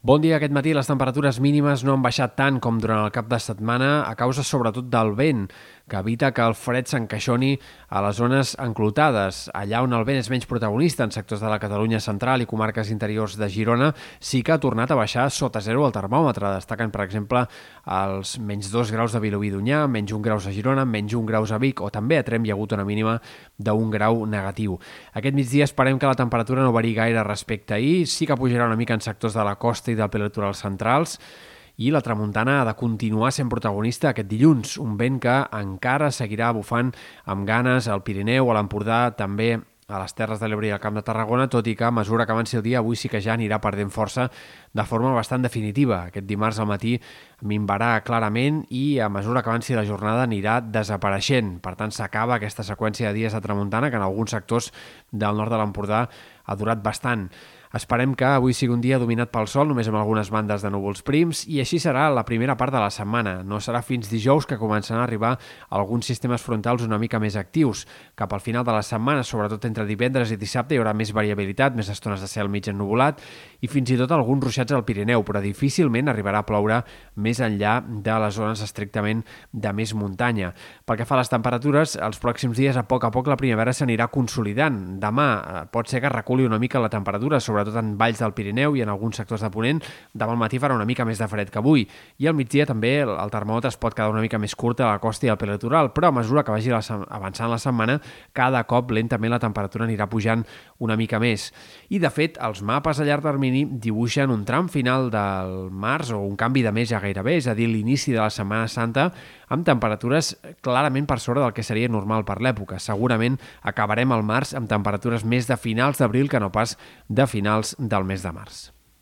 Bon dia. Aquest matí les temperatures mínimes no han baixat tant com durant el cap de setmana a causa sobretot del vent, que evita que el fred s'encaixoni a les zones enclotades. Allà on el vent és menys protagonista, en sectors de la Catalunya central i comarques interiors de Girona, sí que ha tornat a baixar sota zero el termòmetre. Destaquen, per exemple, els menys 2 graus de Vilobí d'Unyà, menys 1 graus a Girona, menys 1 graus a Vic, o també a Trem hi ha hagut una mínima d'un grau negatiu. Aquest migdia esperem que la temperatura no varia gaire respecte a ahir, sí que pujarà una mica en sectors de la costa i del prelitorals centrals i la tramuntana ha de continuar sent protagonista aquest dilluns, un vent que encara seguirà bufant amb ganes al Pirineu, a l'Empordà, també a les Terres de l'Ebre i al Camp de Tarragona, tot i que a mesura que avanci el dia, avui sí que ja anirà perdent força de forma bastant definitiva. Aquest dimarts al matí minvarà clarament i a mesura que avanci la jornada anirà desapareixent. Per tant, s'acaba aquesta seqüència de dies de tramuntana que en alguns sectors del nord de l'Empordà ha durat bastant. Esperem que avui sigui un dia dominat pel sol, només amb algunes bandes de núvols prims, i així serà la primera part de la setmana. No serà fins dijous que començaran a arribar alguns sistemes frontals una mica més actius. Cap al final de la setmana, sobretot entre divendres i dissabte, hi haurà més variabilitat, més estones de cel mig ennuvolat i fins i tot alguns ruixats al Pirineu, però difícilment arribarà a ploure més enllà de les zones estrictament de més muntanya. Pel que fa a les temperatures, els pròxims dies, a poc a poc, la primavera s'anirà consolidant. Demà eh, pot ser que reculi una mica la temperatura, sobre sobretot en valls del Pirineu i en alguns sectors de Ponent, demà al matí farà una mica més de fred que avui. I al migdia també el, termòmetre es pot quedar una mica més curt a la costa i al prelitoral, però a mesura que vagi avançant la setmana, cada cop lentament la temperatura anirà pujant una mica més. I, de fet, els mapes a llarg termini dibuixen un tram final del març o un canvi de mes ja gairebé, és a dir, l'inici de la Setmana Santa, amb temperatures clarament per sobre del que seria normal per l'època. Segurament acabarem el març amb temperatures més de finals d'abril que no pas de finals del mes de març.